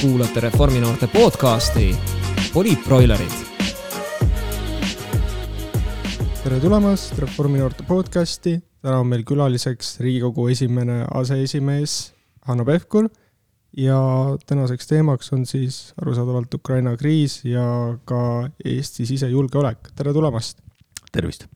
kuulate Reforminoorte podcasti Poliitbroilerid. tere tulemast Reforminoorte podcasti, täna on meil külaliseks Riigikogu esimene aseesimees Hanno Pevkur ja tänaseks teemaks on siis arusaadavalt Ukraina kriis ja ka Eesti sisejulgeolek, tere tulemast! tervist!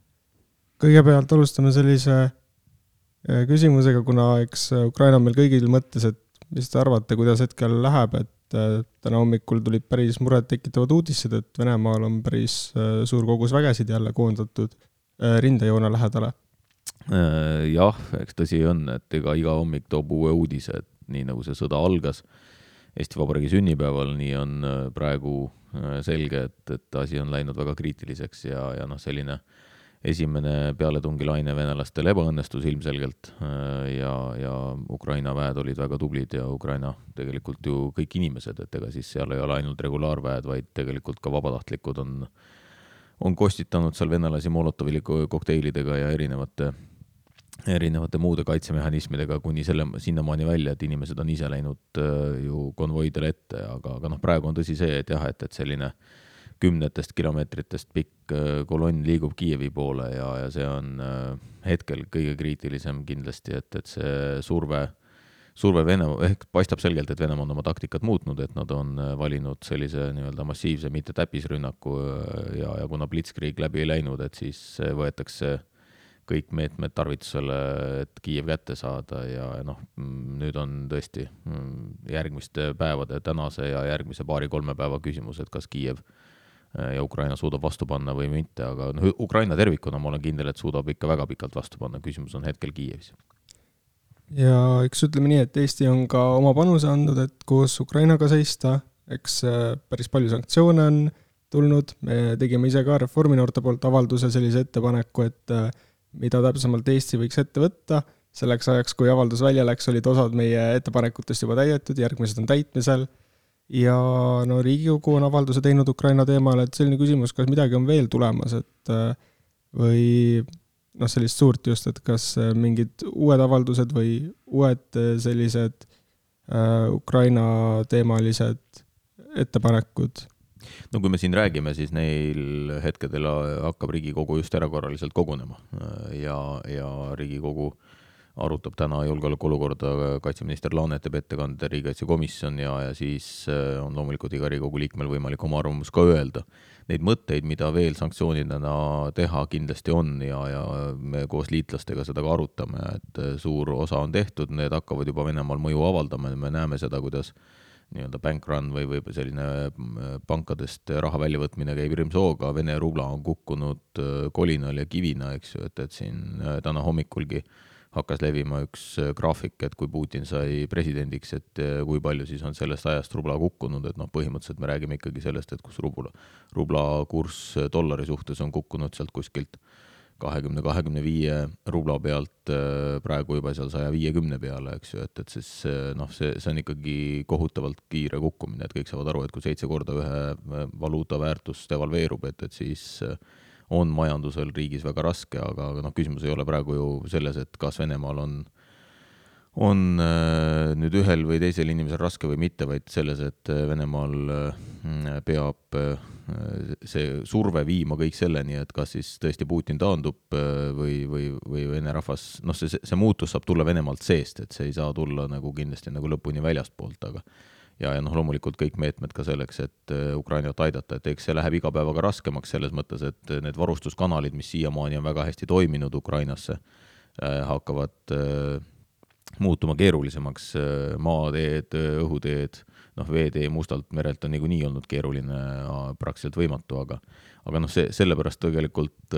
kõigepealt alustame sellise äh, küsimusega, kuna eks Ukraina on meil kõigil mõttes, et mis te arvate, kuidas hetkel läheb, et äh, täna hommikul tulid päris murettekitavad uudised, et Venemaal on päris äh, suur kogus vägesid jälle koondatud äh, rindejoone lähedale? jah, eks tõsi on, et ega iga hommik toob uue uudise, et nii nagu see sõda algas Eesti Vabariigi sünnipäeval, nii on praegu selge, et, et asi on läinud väga kriitiliseks ja, ja noh, selline äh, esimene pealetungilaine venelastel ebaõnnestus ilmselgelt äh, ja, ja Ukraina väed olid väga tublid ja Ukraina tegelikult ju kõik inimesed, et ega siis seal ei ole ainult regulaarväed, vaid tegelikult ka vabatahtlikud on, on kostitanud seal venelasi Molotovi kokteilidega ja erinevate, erinevate muude kaitsemehhanismidega kuni selle, sinnamaani välja, et inimesed on ise läinud äh, ju konvoidele ette, aga, aga noh, praegu on tõsi see, et jah, et, et selline äh, kümnetest kilomeetritest pikk äh, kolonn liigub Kiievi poole ja, ja see on äh, hetkel kõige kriitilisem kindlasti, et, et see surve, surve Venemaa, ehk paistab selgelt, et Venemaa on oma taktikat muutnud, et nad on äh, valinud sellise nii-öelda massiivse, mitte täppisrünnaku ja, ja kuna Blitzkrieg läbi ei läinud, et siis võetakse kõik meetmed tarvitusele, et Kiiev kätte saada ja noh, nüüd on tõesti mm, järgmiste päevade, tänase ja järgmise paari-kolme päeva küsimus, et kas Kiiev Äh, ja Ukraina suudab vastu panna või mitte, aga noh, Ukraina tervikuna ma olen kindel, et suudab ikka väga pikalt vastu panna, küsimus on hetkel Kiievis. ja eks ütleme nii, et Eesti on ka oma panuse andnud, et koos Ukrainaga seista, eks äh, päris palju sanktsioone on tulnud, me tegime ise ka Reforminoorte poolt avalduse sellise ettepaneku, et äh, mida täpsemalt Eesti võiks ette võtta, selleks ajaks, kui avaldus välja läks, olid osad meie ettepanekutest juba täidetud, järgmised on täitmisel ja no Riigikogu on avalduse teinud Ukraina teemal, et selline küsimus, kas midagi on veel tulemas, et äh, või noh, sellist suurt just, et kas äh, mingid uued avaldused või uued äh, sellised Ukraina teemalised ettepanekud? no kui me siin räägime, siis neil hetkedel hakkab Riigikogu just erakorraliselt kogunema ja, ja Riigikogu äh, arutab täna julgeolekuolukorda, kaitseminister Laanet teeb ettekande, riigikaitsekomisjon ja, ja siis äh, on loomulikult iga Riigikogu liikmel võimalik oma arvamus ka öelda. Neid mõtteid, mida veel sanktsioonidena teha, kindlasti on ja, ja me koos liitlastega seda ka arutame, et äh, suur osa on tehtud, need hakkavad juba Venemaal mõju avaldama ja me näeme seda, kuidas nii-öelda bank run või, või selline äh, pankadest raha väljavõtmine käib hirmsooga, Vene rubla on kukkunud kolinal ja kivina, eks ju, et, et siin täna hommikulgi äh, hakkas levima üks äh, graafik, et kui Putin sai presidendiks, et äh, kui palju siis on sellest ajast rubla kukkunud, et noh, põhimõtteliselt me räägime ikkagi sellest, et kus rubla, rubla kurss äh, dollari suhtes on kukkunud sealt kuskilt kahekümne, kahekümne viie rubla pealt praegu juba seal saja viiekümne peale, eks ju, et, et siis noh, see, see on ikkagi kohutavalt kiire kukkumine, et kõik saavad aru, et kui seitse korda ühe valuuta väärtus devalveerub, et, et siis äh, on majandusel riigis väga raske, aga, aga noh, küsimus ei ole praegu ju selles, et kas Venemaal on, on äh, nüüd ühel või teisel inimesel raske või mitte, vaid selles, et äh, Venemaal äh, peab see surve viima kõik selleni, et kas siis tõesti Putin taandub või, või, või Vene rahvas, noh, see, see muutus saab tulla Venemaalt seest, et see ei saa tulla nagu kindlasti nagu lõpuni väljastpoolt, aga ja, ja noh, loomulikult kõik meetmed ka selleks, et äh, Ukrainat aidata, et eks see läheb iga päevaga raskemaks selles mõttes, et need varustuskanalid, mis siiamaani on väga hästi toiminud Ukrainasse, äh, hakkavad äh, muutuma keerulisemaks, maateed, õhuteed, noh, veetee Mustalt merelt on niikuinii olnud keeruline, praktiliselt võimatu, aga aga noh, see, sellepärast tegelikult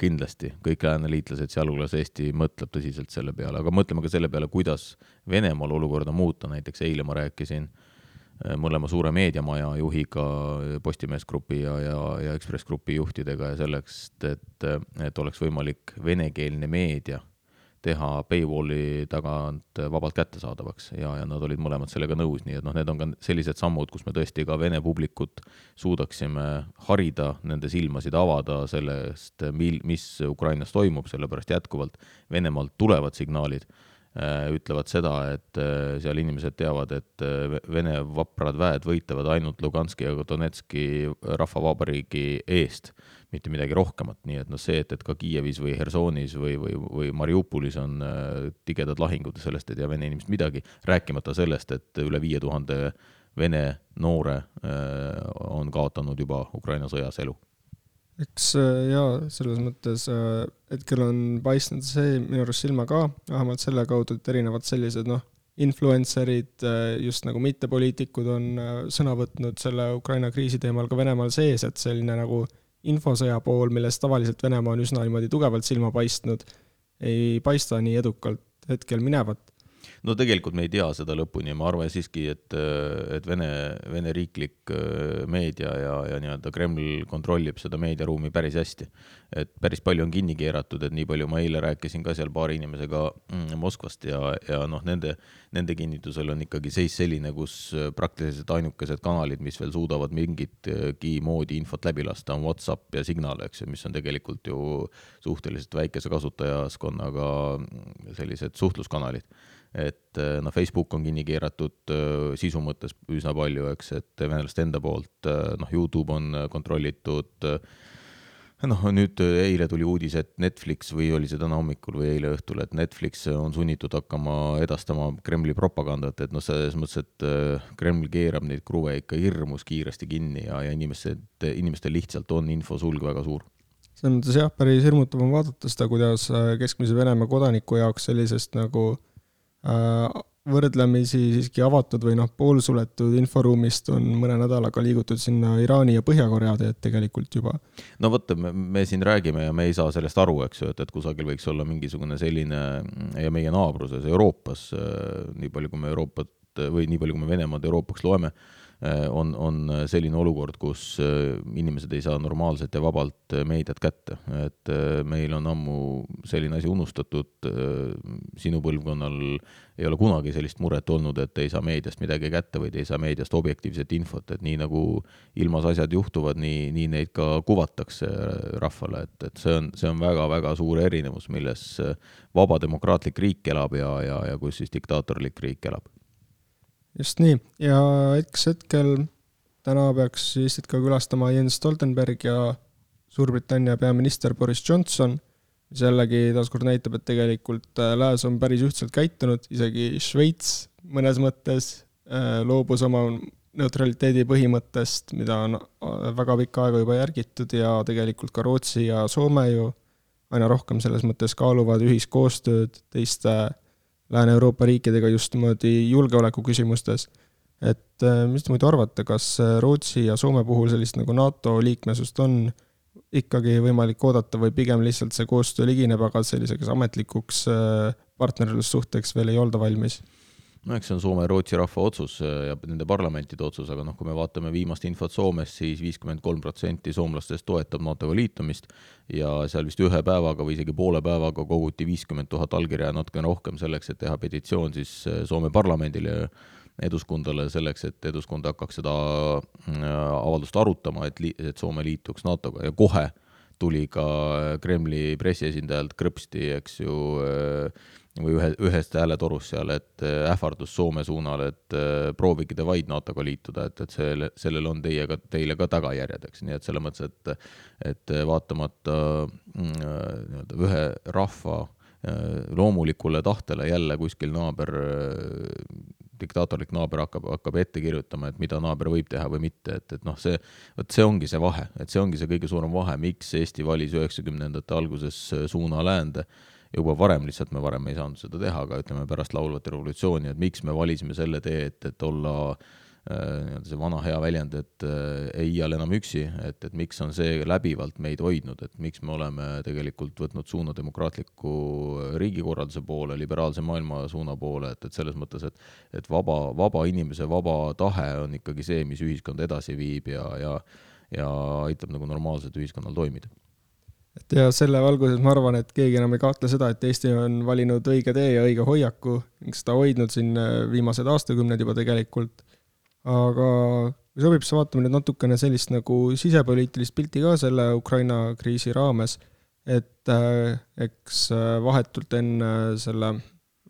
kindlasti kõik lääneliitlased, sealhulgas Eesti, mõtleb tõsiselt selle peale, aga mõtleme ka selle peale, kuidas Venemaal olukorda muuta, näiteks eile ma rääkisin äh, Äh, mõlema suure meediamaja juhiga, Postimees Grupi ja, ja, ja Ekspress Grupi juhtidega ja selleks, et, et oleks võimalik venekeelne meedia teha paywall'i tagant vabalt kättesaadavaks. Ja, ja nad olid mõlemad sellega nõus, nii et noh, need on ka sellised sammud, kus me tõesti ka vene publikut suudaksime harida, nende silmasid avada sellest, mil, mis Ukrainas toimub, sellepärast jätkuvalt Venemaalt tulevad signaalid äh, ütlevad seda, et äh, seal inimesed teavad, et äh, Vene vaprad väed võitlevad ainult Luganski ja Donetski rahvavabariigi eest, mitte midagi rohkemat, nii et noh, see, et, et ka Kiievis või Hersonis või, või, või Mariupolis on tigedad lahingud, sellest ei tea vene inimesed midagi, rääkimata sellest, et üle viie tuhande Vene noore on kaotanud juba Ukraina sõjas elu eks äh, jaa, selles mõttes äh, hetkel on paistnud see minu arust silma ka, vähemalt selle kaudu, et erinevad sellised noh, influencer'id, äh, just nagu mittepoliitikud on sõna võtnud selle Ukraina kriisi teemal ka Venemaal sees, et selline nagu infosõja pool, millest tavaliselt Venemaa on üsna niimoodi tugevalt silma paistnud, ei paista nii edukalt hetkel minevat no tegelikult me ei tea seda lõpuni, ma arvan siiski, et, et Vene, Vene riiklik äh, meedia ja, ja nii-öelda Kreml kontrollib seda meediaruumi päris hästi. et päris palju on kinni keeratud, et nii palju ma eile rääkisin ka seal paari inimesega mm, Moskvast ja, ja noh, nende, nende kinnitusel on ikkagi seis selline, kus praktiliselt ainukesed kanalid, mis veel suudavad mingitki moodi infot läbi lasta, on Whatsapp ja Signal, eks ju, mis on tegelikult ju suhteliselt väikese kasutajaskonnaga sellised suhtluskanalid et eh, noh, Facebook on kinni keeratud eh, sisu mõttes üsna palju, eks, et venelaste enda poolt, eh, noh, Youtube on kontrollitud, noh, nüüd eile tuli uudis, et Netflix või oli see täna hommikul või eile õhtul, et Netflix on sunnitud hakkama edastama Kremli propagandat, et noh, selles mõttes, et Kreml keerab neid kruve ikka hirmus kiiresti kinni ja, ja inimesed, inimestel lihtsalt on infosulg väga suur. Selles mõttes jah, päris hirmutav on vaadata seda, kuidas keskmise Venemaa kodaniku jaoks sellisest nagu Äh, võrdlemisi siiski avatud või noh, poolsuletud inforuumist on mõne nädalaga liigutud sinna Iraani ja Põhja-Korea teed tegelikult juba. no vot, me, siin räägime ja me ei saa sellest aru, eks ju, et, et kusagil võiks olla mingisugune selline ja meie naabruses Euroopas, äh, nii palju, kui me Euroopat või nii palju, kui me Venemaad Euroopaks loeme, Äh, on, on selline olukord, kus äh, inimesed ei saa normaalselt ja vabalt äh, meediat kätte, et meil on ammu selline asi unustatud, sinu põlvkonnal ei ole kunagi sellist muret olnud, et ei saa meediast midagi kätte või ei saa meediast objektiivset infot, et nii nagu ilmas asjad juhtuvad, nii, nii neid ka kuvatakse rahvale, et, et see on, see on väga-väga suur erinevus, milles vaba demokraatlik riik elab ja, ja, ja kus siis diktaatorlik riik elab just nii, ja eks hetkel täna peaks Eestit ka külastama Jens Stoltenberg ja Suurbritannia peaminister Boris Johnson, mis jällegi taaskord näitab, et tegelikult äh, Lääs on päris ühtselt käitunud, isegi Šveits mõnes mõttes äh, loobus oma neutraliteedi põhimõttest, mida on äh, väga pikka aega juba järgitud ja tegelikult ka Rootsi ja Soome ju aina rohkem selles mõttes kaaluvad ühiskoostööd teiste Lääne-Euroopa riikidega just niimoodi julgeoleku küsimustes. et äh, mis te muidu arvate, kas äh, Rootsi ja Soome puhul sellist nagu NATO liikmesust on ikkagi võimalik oodata või pigem lihtsalt see koostöö ligineb, aga selliseks ametlikuks äh, partnerlussuhteks veel ei olda valmis? No eks see on Soome ja Rootsi rahva otsus äh, ja nende parlamentide otsus, aga noh, kui me vaatame viimast infot Soomes siis, siis viiskümmend kolm protsenti soomlastest toetab NATO-ga liitumist ja seal vist ühe päevaga või isegi poole päevaga koguti viiskümmend tuhat allkirja ja natukene rohkem selleks, et teha petitsioon siis äh, Soome parlamendile Eduskundale selleks, et Eduskund hakkaks seda äh, avaldust arutama, et et Soome liituks NATO-ga. Ja kohe tuli ka Kremli pressiesindajalt krõpsti, eks ju äh,, või ühe, ühest hääletorust seal, et äh, ähvardus Soome suunal, et äh, proovige te vaid NATO-ga liituda, et, et selle, sellel on teiega, teile ka tagajärjed, eks, nii et selles mõttes, et et vaatamata mm, äh, nii-öelda ühe rahva loomulikule tahtele jälle kuskil naaber, diktaatorlik naaber hakkab, hakkab ette kirjutama, et mida naaber võib teha või mitte, et, et noh, see, vot see ongi see vahe, et see ongi see kõige suurem vahe, miks Eesti valis üheksakümnendate alguses suuna läände juba varem, lihtsalt me varem ei saanud seda teha, aga ütleme pärast laulvat revolutsiooni, et miks me valisime selle tee, et, et olla äh, nii-öelda see vana hea väljend, et äh, ei iial enam üksi, et, et miks on see läbivalt meid hoidnud, et miks me oleme tegelikult võtnud suuna demokraatliku riigikorralduse poole, liberaalse maailma suuna poole, et, et selles mõttes, et et vaba, vaba inimese vaba tahe on ikkagi see, mis ühiskonda edasi viib ja, ja ja aitab nagu normaalselt ühiskonnal toimida et ja selle valguses ma arvan, et keegi enam ei kahtle seda, et Eesti on valinud õige tee ja õige hoiaku seda hoidnud siin äh, viimased aastakümned juba tegelikult. aga kui sobib, siis vaatame nüüd natukene sellist nagu sisepoliitilist pilti ka selle Ukraina kriisi raames, et äh, eks äh, vahetult enne selle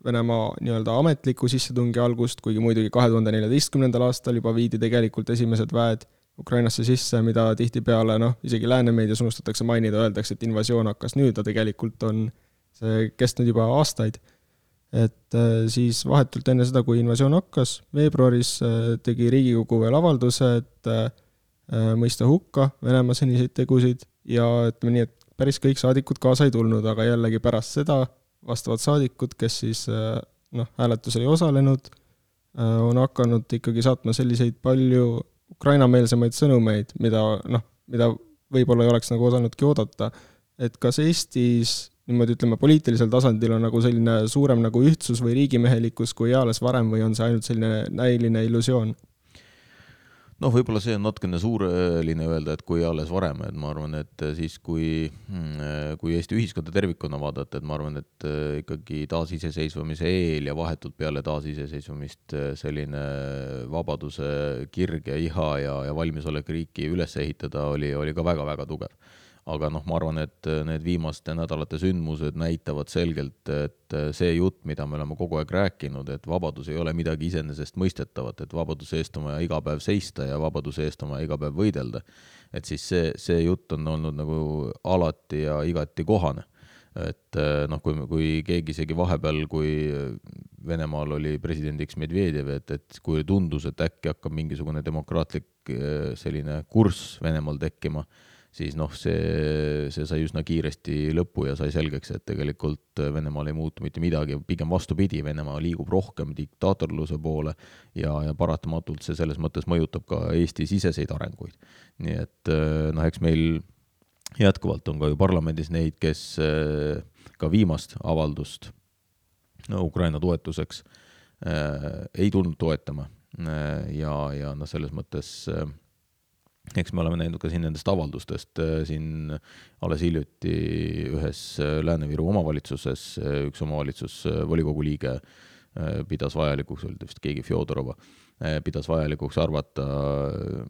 Venemaa nii-öelda ametliku sissetungi algust, kuigi muidugi kahe tuhande neljateistkümnendal aastal juba viidi tegelikult esimesed väed Ukrainasse sisse, mida tihtipeale noh, isegi lääne meedias unustatakse mainida, öeldakse, et invasioon hakkas nüüd, aga tegelikult on see kestnud juba aastaid. et äh, siis vahetult enne seda, kui invasioon hakkas, veebruaris äh, tegi Riigikogu veel avalduse, et äh, mõista hukka Venemaa seniseid tegusid ja ütleme nii, et päris kõik saadikud kaasa ei tulnud, aga jällegi pärast seda vastavad saadikud, kes siis noh, hääletusel ei osalenud, on hakanud ikkagi saatma selliseid palju Ukraina-meelsemaid sõnumeid, mida noh, mida võib-olla ei oleks nagu osanudki oodata. et kas Eestis niimoodi ütleme, poliitilisel tasandil on nagu selline suurem nagu ühtsus või riigimehelikkus kui eales varem või on see ainult selline näiline illusioon? Noh, võib-olla see on natukene suureline öelda, et kui alles varem, et ma arvan, et siis, kui, mm, kui Eesti ühiskonda tervikuna vaadata, et ma arvan, et äh, ikkagi taasiseseisvumise eel ja vahetult peale taasiseseisvumist selline vabaduse kirg ja iha ja, ja valmisolek riiki üles ehitada oli, oli ka väga-väga tugev aga noh, ma arvan, et äh, need viimaste nädalate sündmused näitavad selgelt, et äh, see jutt, mida me oleme kogu aeg rääkinud, et vabadus ei ole midagi iseenesestmõistetavat, et vabaduse eest on vaja iga päev seista ja vabaduse eest on vaja iga päev võidelda, et siis see, see jutt on olnud nagu alati ja igati kohane. et äh, noh, kui, kui keegi isegi vahepeal, kui Venemaal oli presidendiks Medvedjev, et, et kui tundus, et äkki hakkab mingisugune demokraatlik selline kurss Venemaal tekkima siis noh, see, see sai üsna kiiresti lõppu ja sai selgeks, et tegelikult Venemaal ei muutu mitte midagi, pigem vastupidi, Venemaa liigub rohkem diktaatorluse poole ja, ja paratamatult see selles mõttes mõjutab ka Eesti siseseid arenguid. nii et noh, eks meil jätkuvalt on ka ju parlamendis neid, kes ka viimast avaldust no, Ukraina toetuseks äh, ei tulnud toetama äh, ja, ja noh, selles mõttes äh, eks me oleme näinud ka siin nendest avaldustest äh, siin alles hiljuti ühes äh, Lääne-Viru omavalitsuses üks omavalitsusvolikogu liige pidas vajalikuks, oli ta vist keegi Fjodorova, pidas vajalikuks arvata,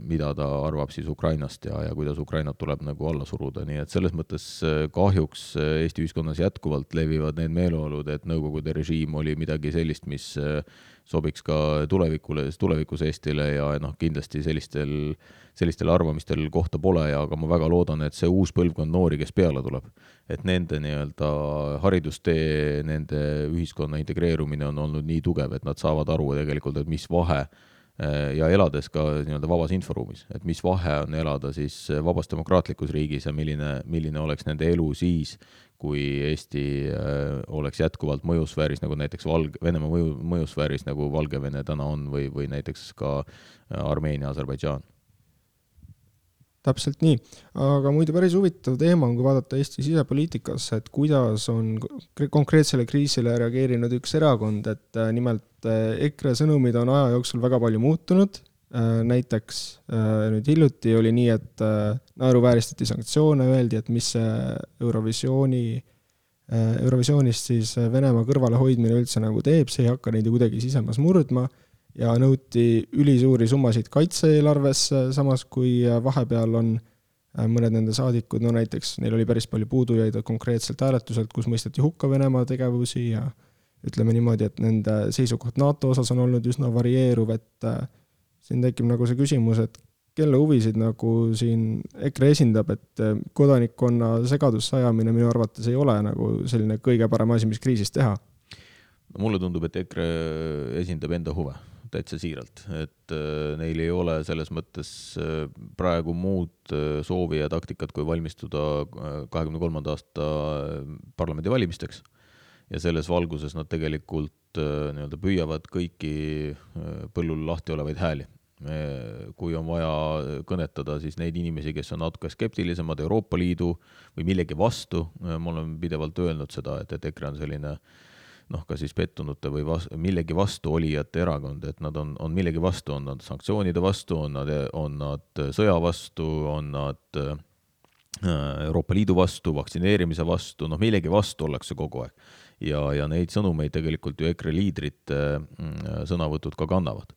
mida ta arvab siis Ukrainast ja, ja kuidas Ukrainat tuleb nagu alla suruda, nii et selles mõttes kahjuks Eesti ühiskonnas jätkuvalt levivad need meeleolud, et Nõukogude režiim oli midagi sellist, mis sobiks ka tulevikule, tulevikus Eestile ja noh, kindlasti sellistel, sellistel arvamistel kohta pole ja aga ma väga loodan, et see uus põlvkond noori, kes peale tuleb, et nende nii-öelda haridustee, nende ühiskonna integreerumine on olnud nii tugev, et nad saavad aru tegelikult, et mis vahe ja elades ka nii-öelda vabas inforuumis, et mis vahe on elada siis vabas demokraatlikus riigis ja milline, milline oleks nende elu siis, kui Eesti äh, oleks jätkuvalt mõjusfääris, nagu näiteks Valg-, Venemaa mõju, mõjusfääris, nagu Valgevene täna on, või, või näiteks ka äh, Armeenia, Aserbaidžaan. täpselt nii, aga muidu päris huvitav teema on, kui vaadata Eesti sisepoliitikasse, et kuidas on konkreetsele kriisile reageerinud üks erakond, et äh, nimelt EKRE sõnumid on aja jooksul väga palju muutunud näiteks äh, nüüd hiljuti oli nii, et äh, naeruvääristati sanktsioone, öeldi, et mis see Eurovisiooni, Eurovisioonist siis Venemaa kõrvalehoidmine üldse nagu teeb, see ei hakka neid ju kuidagi sisemas murdma, ja nõuti ülisuuri summasid kaitse-eelarvesse, samas kui vahepeal on mõned nende saadikud, no näiteks neil oli päris palju puudujaid konkreetselt hääletuselt, kus mõisteti hukka Venemaa tegevusi ja ütleme niimoodi, et nende seisukoht NATO osas on olnud üsna varieeruv, et siin tekib nagu see küsimus, et kelle huvisid nagu siin EKRE esindab, et eh, kodanikkonna segadusse ajamine minu arvates ei ole nagu selline kõige parem asi, mis kriisis teha. no mulle tundub, et EKRE esindab enda huve täitsa siiralt, et äh, neil ei ole selles mõttes äh, praegu muud soovi ja taktikat, kui valmistuda kahekümne kolmanda aasta parlamendivalimisteks. ja selles valguses nad tegelikult nii-öelda püüavad kõiki põllul lahti olevaid hääli kui on vaja kõnetada siis neid inimesi, kes on natuke skeptilisemad Euroopa Liidu või millegi vastu, ma olen pidevalt öelnud seda, et, et EKRE on selline noh, ka siis pettunute või vas-, millegi vastu olijate erakond, et nad on, on millegi vastu, on nad sanktsioonide vastu, on nad, on nad sõja vastu, on nad äh, Euroopa Liidu vastu, vaktsineerimise vastu, noh, millegi vastu ollakse kogu aeg. ja, ja neid sõnumeid tegelikult ju EKRE liidrite äh, sõnavõtud ka kannavad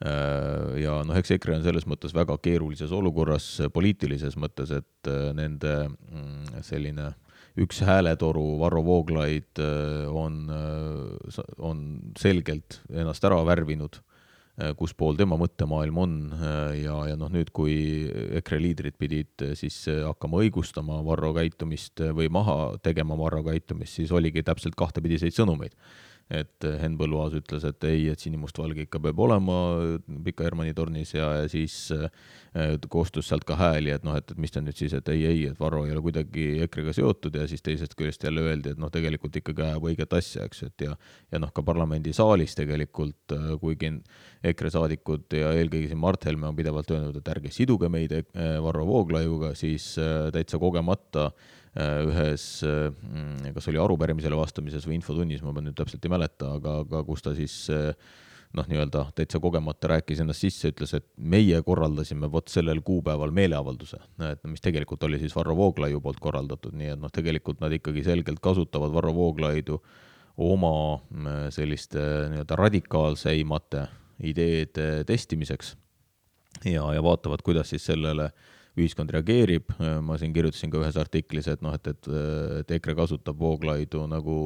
ja noh, eks EKRE on selles mõttes väga keerulises olukorras poliitilises mõttes, et äh, nende mm, selline üks hääletoru, Varro Vooglaid, on, on selgelt ennast ära värvinud Äh, kus pool tema mõttemaailm on äh, ja, ja noh, nüüd, kui EKRE liidrid pidid äh, siis hakkama õigustama Varro käitumist või maha tegema Varro käitumist, siis oligi täpselt kahtepidiseid sõnumeid et Henn Põlluaas ütles, et ei, et sinimustvalge ikka peab olema Pika Hermanni tornis ja, ja siis äh, koostus sealt ka hääli, et noh, et, et mis ta nüüd siis, et ei, ei, et Varro ei ole kuidagi EKRE-ga seotud ja siis teisest küljest jälle öeldi, et noh, tegelikult ikkagi ajab õiget asja, eks, et ja ja noh, ka parlamendisaalis tegelikult, äh, kuigi EKRE saadikud ja eelkõige siin Mart Helme on pidevalt öelnud, et ärge siduge meid äh, Varro Vooglaiuga, siis täitsa kogemata äh, ühes, äh, kas oli arupärimisele vastamises või infotunnis, ma nüüd täpselt ei mäleta, aga, aga kus ta siis äh, noh, nii-öelda täitsa kogemata rääkis ennast sisse, ütles, et meie korraldasime vot sellel kuupäeval meeleavalduse, et mis tegelikult oli siis Varro Vooglaiu poolt korraldatud, nii et noh, tegelikult nad ikkagi selgelt kasutavad Varro Vooglaidu oma selliste nii-öelda radikaalseimate ideede testimiseks ja, ja vaatavad, kuidas siis sellele äh, ühiskond reageerib, ma siin kirjutasin ka ühes artiklis, et noh, et, et, et EKRE kasutab Vooglaidu nagu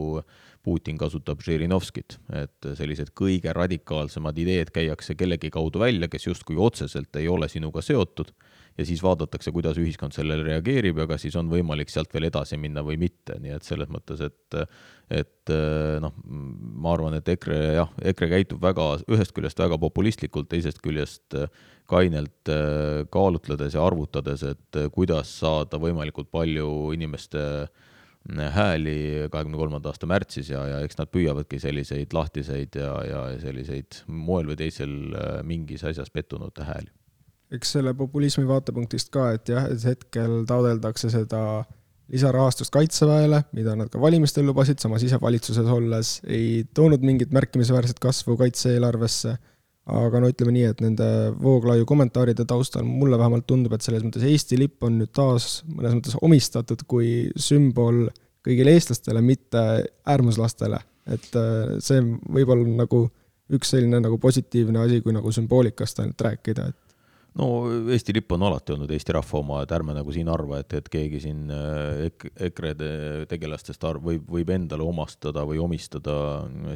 Putin kasutab Žirinovskit, et sellised kõige radikaalsemad ideed käiakse kellegi kaudu välja, kes justkui otseselt ei ole sinuga seotud ja siis vaadatakse, kuidas ühiskond sellele reageerib ja kas siis on võimalik sealt veel edasi minna või mitte, nii et selles mõttes, et et noh, ma arvan, et EKRE jah, EKRE käitub väga, ühest küljest väga populistlikult, teisest küljest kainelt kaalutledes ja arvutades, et kuidas saada võimalikult palju inimeste hääli kahekümne kolmanda aasta märtsis ja, ja eks nad püüavadki selliseid lahtiseid ja, ja selliseid moel või teisel mingis asjas pettunute hääli eks selle populismi vaatepunktist ka, et jah, et hetkel taodeldakse seda lisarahastust Kaitseväele, mida nad ka valimistel lubasid, samas ise valitsuses olles ei toonud mingit märkimisväärset kasvu kaitse-eelarvesse, aga no ütleme nii, et nende Vooglaiu kommentaaride taustal mulle vähemalt tundub, et selles mõttes Eesti lipp on nüüd taas mõnes mõttes omistatud kui sümbol kõigile eestlastele, mitte äärmuslastele. et äh, see võib olla nagu üks selline nagu positiivne asi, kui nagu sümboolikast ainult rääkida, et no Eesti lipp on alati olnud Eesti rahva oma, et ärme nagu siin arva, et, et keegi siin äh, ek-, EKRE tegelastest arv-, võib, võib endale omastada või omistada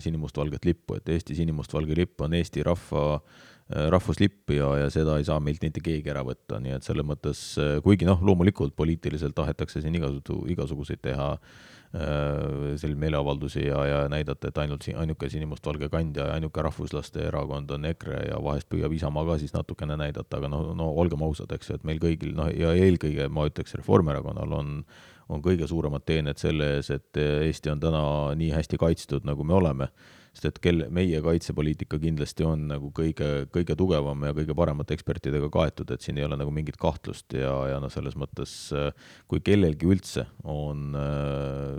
sinimustvalget lippu, et Eesti sinimustvalge lipp on Eesti rahva äh, rahvuslipp ja, ja seda ei saa meilt mitte keegi ära võtta, nii et selles mõttes, äh, kuigi noh, loomulikult poliitiliselt tahetakse siin igasugu, igasuguseid teha äh, selliseid meeleavaldusi ja, ja näidata, et ainult siin ainuke sinimustvalge kandja ja ainuke rahvuslaste erakond on EKRE ja vahest püüab Isamaa ka siis natukene näidata, aga no, no olgem ausad, eks ju, et meil kõigil, noh, ja eelkõige ma ütleks, Reformierakonnal on on kõige suuremad teened selle ees, et Eesti on täna nii hästi kaitstud, nagu me oleme sest et kelle, meie kaitsepoliitika kindlasti on nagu kõige, kõige tugevam ja kõige paremate ekspertidega kaetud, et siin ei ole nagu mingit kahtlust ja, ja noh, selles mõttes kui kellelgi üldse on äh,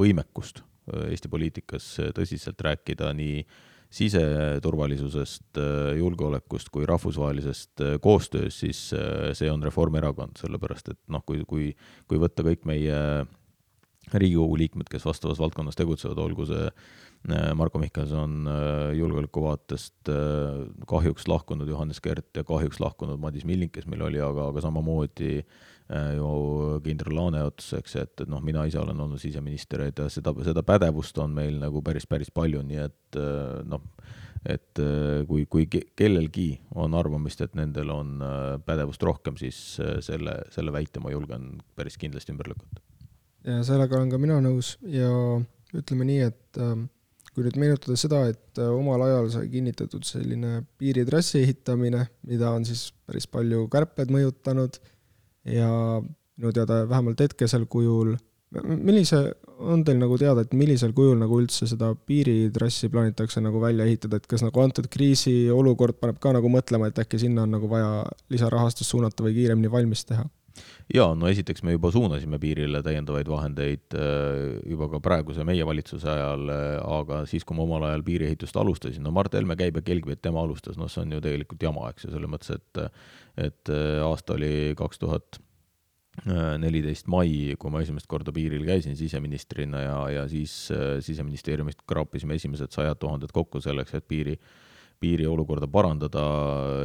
võimekust äh, Eesti poliitikas tõsiselt rääkida nii siseturvalisusest, äh, julgeolekust kui rahvusvahelisest koostööst, siis see on Reformierakond, sellepärast et noh, kui, kui, kui võtta kõik meie Riigikogu liikmed, kes vastavas valdkonnas tegutsevad, olgu see Äh, Marko Mihkelson äh, julgeoleku vaatest äh, kahjuks lahkunud Johannes Kert ja kahjuks lahkunud Madis Milling, kes meil oli, aga, aga samamoodi ju kindral Laaneots, eks, et, et noh, mina ise olen olnud siseminister, et seda, seda pädevust on meil nagu päris, päris palju, nii et noh, et kui, kui kellelgi on arvamist, et nendel on pädevust rohkem, siis selle, selle väite ma julgen päris kindlasti ümber lükata. ja sellega olen ka mina nõus ja ütleme nii, et äh, kui nüüd meenutada seda, et äh, omal ajal sai kinnitatud selline piiritrassi ehitamine, mida on siis päris palju kärped mõjutanud ja minu teada vähemalt hetkesel kujul, millise, on teil nagu teada, et millisel kujul nagu üldse seda piiritrassi plaanitakse nagu välja ehitada, et kas nagu antud kriisiolukord paneb ka nagu mõtlema, et äkki sinna on nagu vaja lisarahastust suunata või kiiremini valmis teha? Jaa, no esiteks me juba suunasime piirile täiendavaid vahendeid äh, juba ka praeguse meie valitsuse ajal, äh, aga siis, kui ma omal ajal piiriehitust alustasin, no Mart Helme käib ja kelgib, et tema alustas, noh, see on ju tegelikult jama, eks ju, selles mõttes, et et äh, aasta oli kaks tuhat neliteist mai, kui ma esimest korda piiril käisin siseministrina ja, ja siis Siseministeeriumist kraapisime esimesed sajad tuhanded kokku selleks, et piiri äh, piiri olukorda parandada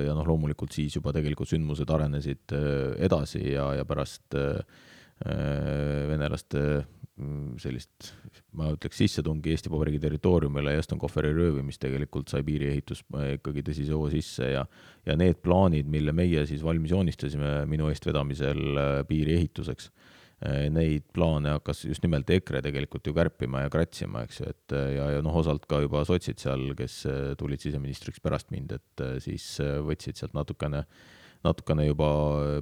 ja noh, loomulikult siis juba tegelikult sündmused arenesid äh, edasi ja, ja pärast äh, venelaste mm, sellist, ma ütleks, sissetungi Eesti Vabariigi territooriumile ja Estonkoferi röövimist tegelikult sai piiriehitus ikkagi tõsise hoo sisse ja ja need plaanid, mille meie siis valmis joonistasime minu eestvedamisel piiri ehituseks Äh, neid plaane hakkas just nimelt EKRE tegelikult ju kärpima ja kratsima, eks ju, et äh, ja, ja noh, osalt ka juba sotsid seal, kes äh, tulid siseministriks pärast mind, et siis võtsid sealt natukene, natukene juba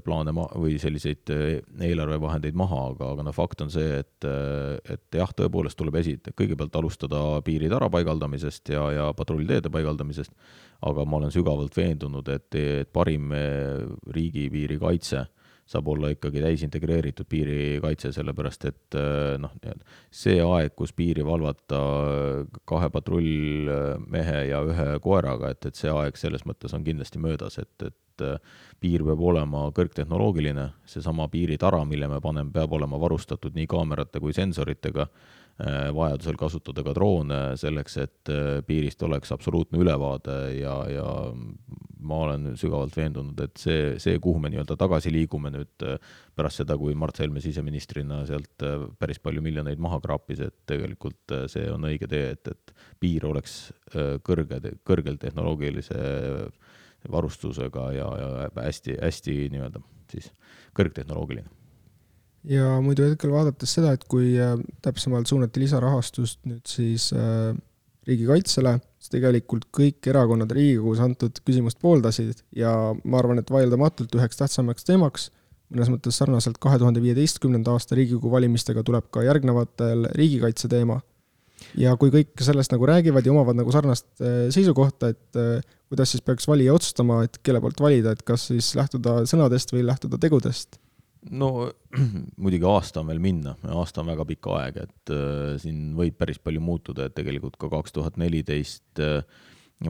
plaane ma- või selliseid eelarvevahendeid maha, aga, aga noh, fakt on see, et, et jah, tõepoolest tuleb esi-, kõigepealt alustada piiritara paigaldamisest ja, ja patrullteede paigaldamisest, aga ma olen sügavalt veendunud, et, et parim riigipiiri kaitse saab olla ikkagi täisintegreeritud piirikaitse, sellepärast et äh, noh, see aeg, kus piiri valvata kahe patrullmehe ja ühe koeraga, et, et see aeg selles mõttes on kindlasti möödas, et, et äh, piir peab olema kõrgtehnoloogiline, seesama piiritara, mille me paneme, peab olema varustatud nii kaamerate kui sensoritega Äh, vajadusel kasutada ka droone selleks, et äh, piirist oleks absoluutne ülevaade ja, ja ma olen sügavalt veendunud, et see, see, kuhu me nii-öelda tagasi liigume nüüd äh, pärast seda, kui Mart Helme siseministrina sealt päris palju miljoneid maha kraapis, et tegelikult see on õige tee, et, et piir oleks kõrge, kõrgel tehnoloogilise varustusega ja, ja hästi, hästi nii-öelda siis kõrgtehnoloogiline ja muidu hetkel vaadates seda, et kui äh, täpsemalt suunati lisarahastust nüüd siis äh, riigikaitsele, siis tegelikult kõik erakonnad Riigikogus antud küsimust pooldasid ja ma arvan, et vaieldamatult üheks tähtsamaks teemaks, mõnes mõttes sarnaselt kahe tuhande viieteistkümnenda aasta Riigikogu valimistega tuleb ka järgnevatel riigikaitse teema. Ja kui kõik sellest nagu räägivad ja omavad nagu sarnast äh, seisukohta, et kuidas siis peaks valija otsustama, et kelle poolt valida, et kas siis lähtuda sõnadest või lähtuda tegudest no muidugi aasta on veel minna, aasta on väga pikk aeg, et äh, siin võib päris palju muutuda, et tegelikult ka kaks tuhat neliteist äh,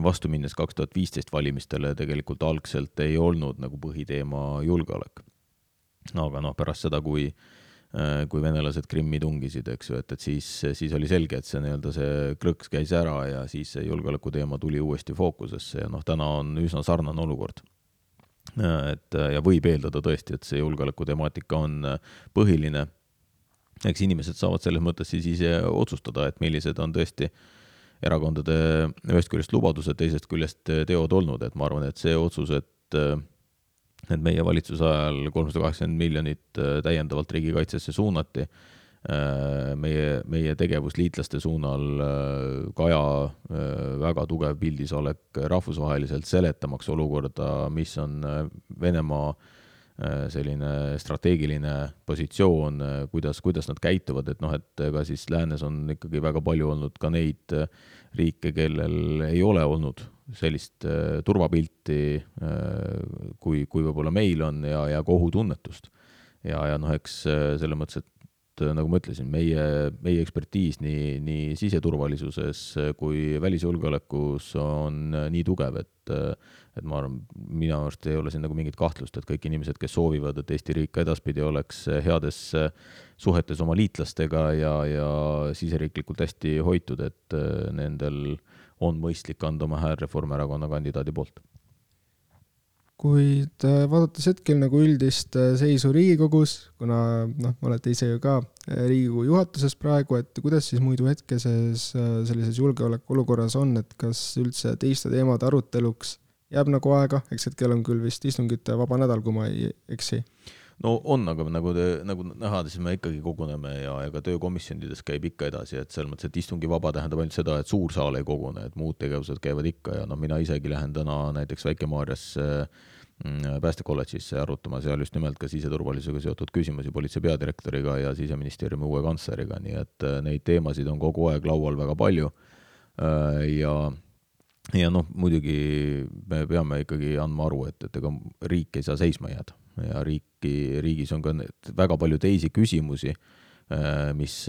vastu minnes kaks tuhat viisteist valimistele tegelikult algselt ei olnud nagu põhiteema julgeolek. aga noh, pärast seda, kui äh, kui venelased Krimmi tungisid, eks ju, et, et siis, siis oli selge, et see nii-öelda see krõks käis ära ja siis see julgeolekuteema tuli uuesti fookusesse ja noh, täna on üsna sarnane olukord et ja võib eeldada tõesti, et see julgeolekutemaatika on äh, põhiline. eks inimesed saavad selles mõttes siis ise otsustada, et millised on tõesti erakondade ühest küljest lubadused, teisest küljest teod olnud, et ma arvan, et see otsus, et äh, et meie valitsuse ajal kolmsada kaheksakümmend miljonit äh, täiendavalt riigikaitsesse suunati Äh, meie, meie tegevus liitlaste suunal, äh, Kaja väga tugev pildisolek rahvusvaheliselt, seletamaks olukorda, mis on Venemaa selline strateegiline positsioon, kuidas, kuidas nad käituvad, et noh, et ega siis läänes on ikkagi väga palju olnud ka neid riike, kellel ei ole olnud sellist turvapilti, kui, kui võib-olla meil on ja, ja ka ohutunnetust. ja, ja noh, eks selles mõttes, et et äh, nagu ma ütlesin, meie, meie ekspertiis nii, nii siseturvalisuses kui välisjulgeolekus on äh, nii tugev, et äh, et ma arvan, minu arust ei ole siin nagu mingit kahtlust, et kõik inimesed, kes soovivad, et Eesti riik ka edaspidi oleks heades suhetes oma liitlastega ja, ja siseriiklikult hästi hoitud, et nendel on mõistlik anda oma hääl Reformierakonna kandidaadi poolt kuid äh, vaadates hetkel nagu üldist äh, seisu Riigikogus, kuna noh, olete ise ju ka äh, Riigikogu juhatuses praegu, et kuidas siis muidu hetkeses sellises julgeolekuolukorras on, et kas üldse teiste teemade aruteluks jääb nagu aega, eks hetkel on küll vist istungite vaba nädal, kui ma ei eksi no on, aga nagu nagu näha, siis me ikkagi koguneme ja, ja ka töökomisjonides käib ikka edasi, et selles mõttes, et istungivaba tähendab ainult seda, et suur saal ei kogune, et muud tegevused käivad ikka ja noh, mina isegi lähen täna näiteks Väike-Maarjasse mm, päästekolledžisse arutama seal just nimelt ka siseturvalisusega seotud küsimusi politsei peadirektoriga ja siseministeeriumi uue kantsleriga, nii et äh, neid teemasid on kogu aeg laual väga palju. Äh, ja ja noh, muidugi me peame ikkagi andma aru, et, et ega riik ei saa seisma jääda ja riiki, riigis on ka väga palju teisi küsimusi, äh, mis,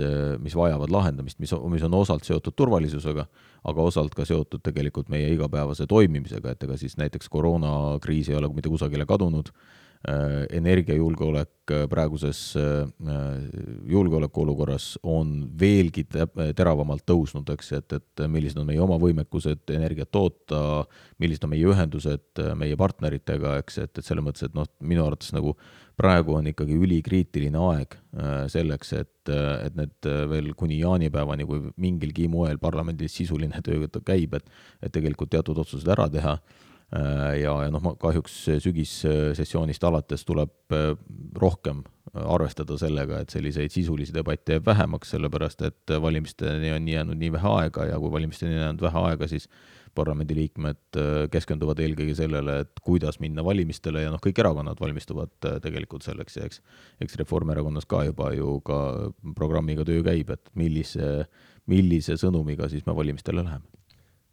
mis vajavad lahendamist, mis, mis on osalt seotud turvalisusega, aga osalt ka seotud tegelikult meie igapäevase toimimisega, et ega siis näiteks koroonakriis ei ole mitte kusagile kadunud, Äh, energiajulgeolek äh, praeguses äh, julgeolekuolukorras on veelgi teravamalt tõusnud, eks, et, et millised on meie oma võimekused energiat toota, millised on meie ühendused meie partneritega, eks, et, et selles mõttes, et noh, minu arvates nagu praegu on ikkagi ülikriitiline aeg selleks, et, et need veel kuni jaanipäevani, kui mingilgi moel parlamendis sisuline töö käib, et, et tegelikult teatud otsused ära teha. Äh, ja, ja noh, kahjuks sügissessioonist alates tuleb äh, rohkem arvestada sellega, et selliseid sisulisi debatte jääb vähemaks, sellepärast et valimisteni on jäänud nii vähe aega ja kui valimisteni on jäänud vähe aega, siis parlamendiliikmed äh, keskenduvad eelkõige sellele, et kuidas minna valimistele ja noh, kõik erakonnad valmistuvad tegelikult selleks ja eks, eks Reformierakonnas ka juba ju ka programmiga töö käib, et millise, millise sõnumiga siis me valimistele läheme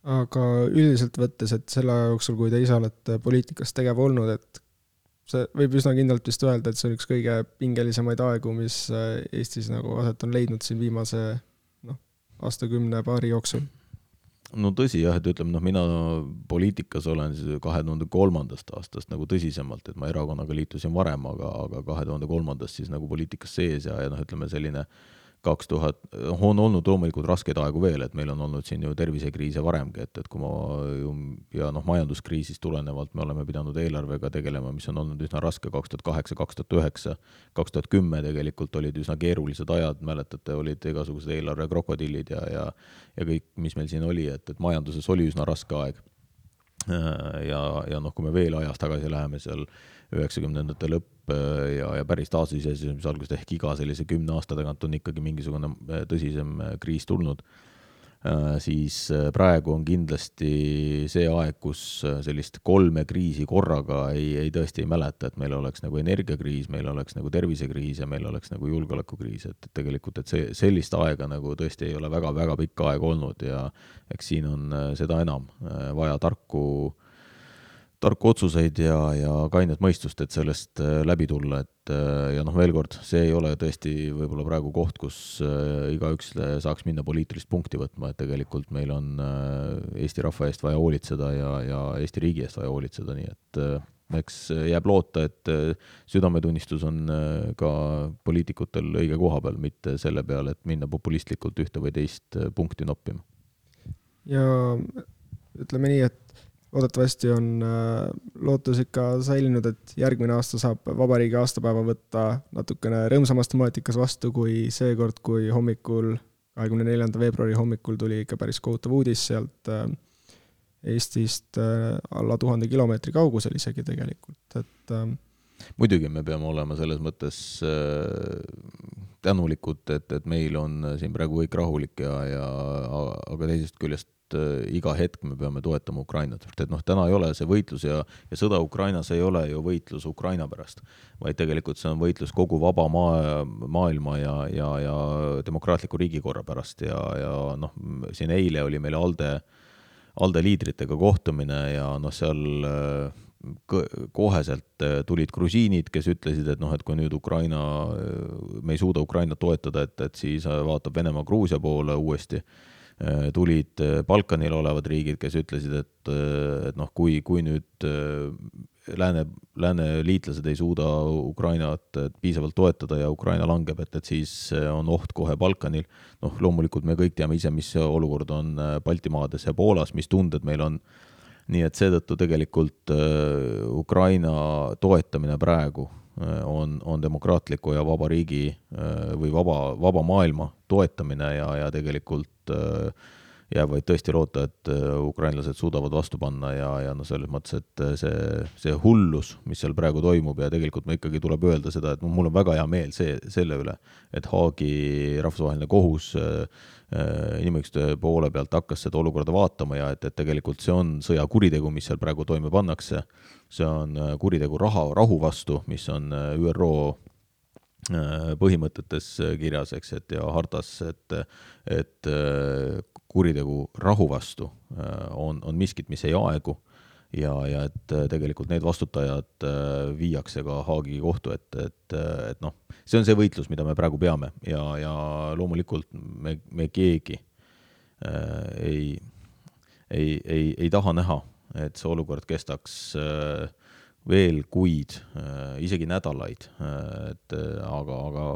aga üldiselt võttes, et selle aja jooksul, kui te ise olete poliitikas tegev olnud, et see võib üsna kindlalt vist öelda, et see on üks kõige pingelisemaid aegu, mis äh, Eestis nagu aset on leidnud siin viimase noh, aastakümne-paari jooksul. no tõsi jah, et ütleme noh, mina poliitikas olen siis kahe tuhande kolmandast aastast nagu tõsisemalt, et ma erakonnaga liitusin varem, aga, aga kahe tuhande kolmandast siis nagu poliitikas sees ja, ja noh, ütleme selline äh, kaks tuhat, on olnud loomulikult raskeid aegu veel, et meil on olnud siin ju tervisekriise varemgi, et, et kui ma ju ja noh, majanduskriisist tulenevalt me oleme pidanud eelarvega tegelema, mis on olnud üsna raske, kaks tuhat kaheksa, kaks tuhat üheksa, kaks tuhat kümme tegelikult olid üsna keerulised ajad, mäletate, olid igasugused eelarvekrokodillid ja, ja ja kõik, mis meil siin oli, et, et majanduses oli üsna raske aeg. ja, ja noh, kui me veel ajas tagasi läheme seal üheksakümnendate lõpp äh, ja, ja päris taasiseseisvumise algusest ehk iga sellise kümne aasta tagant on ikkagi mingisugune äh, tõsisem äh, kriis tulnud, siis praegu on kindlasti see aeg, kus sellist kolme kriisi korraga ei, ei tõesti ei mäleta, et meil oleks nagu energiakriis, meil oleks nagu tervisekriis ja meil oleks nagu julgeolekukriis, et tegelikult, et see, sellist aega nagu tõesti ei ole väga-väga pikka aega olnud ja eks siin on seda enam vaja tarku äh, tarku otsuseid ja, ja kainet mõistust, et sellest äh, läbi tulla, et äh, ja noh, veel kord, see ei ole tõesti võib-olla praegu koht, kus äh, igaüks saaks minna poliitilist punkti võtma, et tegelikult meil on Eesti rahva eest vaja hoolitseda ja, ja Eesti riigi eest vaja hoolitseda, nii et eks jääb loota, et südametunnistus on ka poliitikutel õige koha peal, mitte selle peale, et minna populistlikult ühte või teist punkti noppima. ja ütleme nii, et loodetavasti on äh, lootus ikka säilinud, et järgmine aasta saab vabariigi aastapäeva võtta natukene rõõmsamas temaatikas vastu kui seekord, kui hommikul, kahekümne neljanda veebruari hommikul tuli ikka päris kohutav uudis sealt äh, Eestist äh, alla tuhande kilomeetri kaugusel isegi tegelikult, et muidugi me peame olema selles mõttes tänulikud, et, et meil on siin praegu kõik rahulik ja, ja aga teisest küljest Äh, iga hetk me peame toetama Ukrainat, sest et noh, täna ei ole see võitlus ja, ja sõda Ukrainas ei ole ju võitlus Ukraina pärast, vaid tegelikult see on võitlus kogu vaba maa, maailma ja, ja, ja demokraatliku riigikorra pärast ja, ja noh, siin eile oli meil ALDE, ALDE liidritega kohtumine ja noh, seal äh, koheselt äh, tulid grusiinid, kes ütlesid, et noh, et kui nüüd Ukraina, me ei suuda Ukrainat toetada, et, et siis vaatab Venemaa Gruusia poole uuesti tulid äh, Balkanil olevad riigid, kes ütlesid, et, äh, et noh, kui, kui nüüd lääne, lääne liitlased ei suuda Ukrainat piisavalt toetada ja Ukraina langeb, et, et siis on oht kohe Balkanil. noh, loomulikult me kõik teame ise, mis olukord on Baltimaades ja Poolas, mis tunded meil on. nii et seetõttu tegelikult Ukraina toetamine praegu on, on demokraatliku ja vaba riigi või vaba, vaba maailma toetamine ja, ja tegelikult Äh, jääb vaid tõesti loota, et äh, ukrainlased suudavad vastu panna ja, ja noh, selles mõttes, et äh, see, see hullus, mis seal praegu toimub ja tegelikult me ikkagi tuleb öelda seda, et mul on väga hea meel see, selle üle, et Haagi rahvusvaheline kohus inimõiguste poole pealt hakkas seda olukorda vaatama ja et, et tegelikult see on sõjakuritegu, mis seal praegu toime pannakse. see on kuritegu raha, rahu vastu, mis on ÜRO Äh, põhimõtetes kirjas, eks, et ja hartas, et, et äh, kuritegu rahu vastu äh, on, on miskit, mis ei aegu ja, ja et tegelikult need vastutajad viiakse ka Haagi kohtu ette, et, et, et noh, see on see võitlus, mida me praegu peame. Ja, ja loomulikult me, me keegi äh, ei, ei, ei, ei taha näha, et see olukord kestaks äh, veel kuid, isegi nädalaid, et aga, aga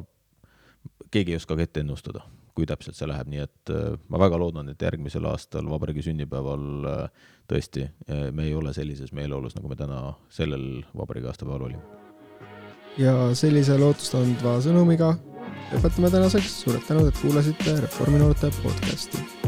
keegi ei oska ka ette ennustada, kui täpselt see läheb, nii et ma väga loodan, et järgmisel aastal vabariigi sünnipäeval tõesti me ei ole sellises meeleolus, nagu me täna sellel vabariigi aastapäeval olime. ja sellise lootustandva sõnumiga lõpetame tänaseks, suured tänud, et kuulasite Reformi noorte podcasti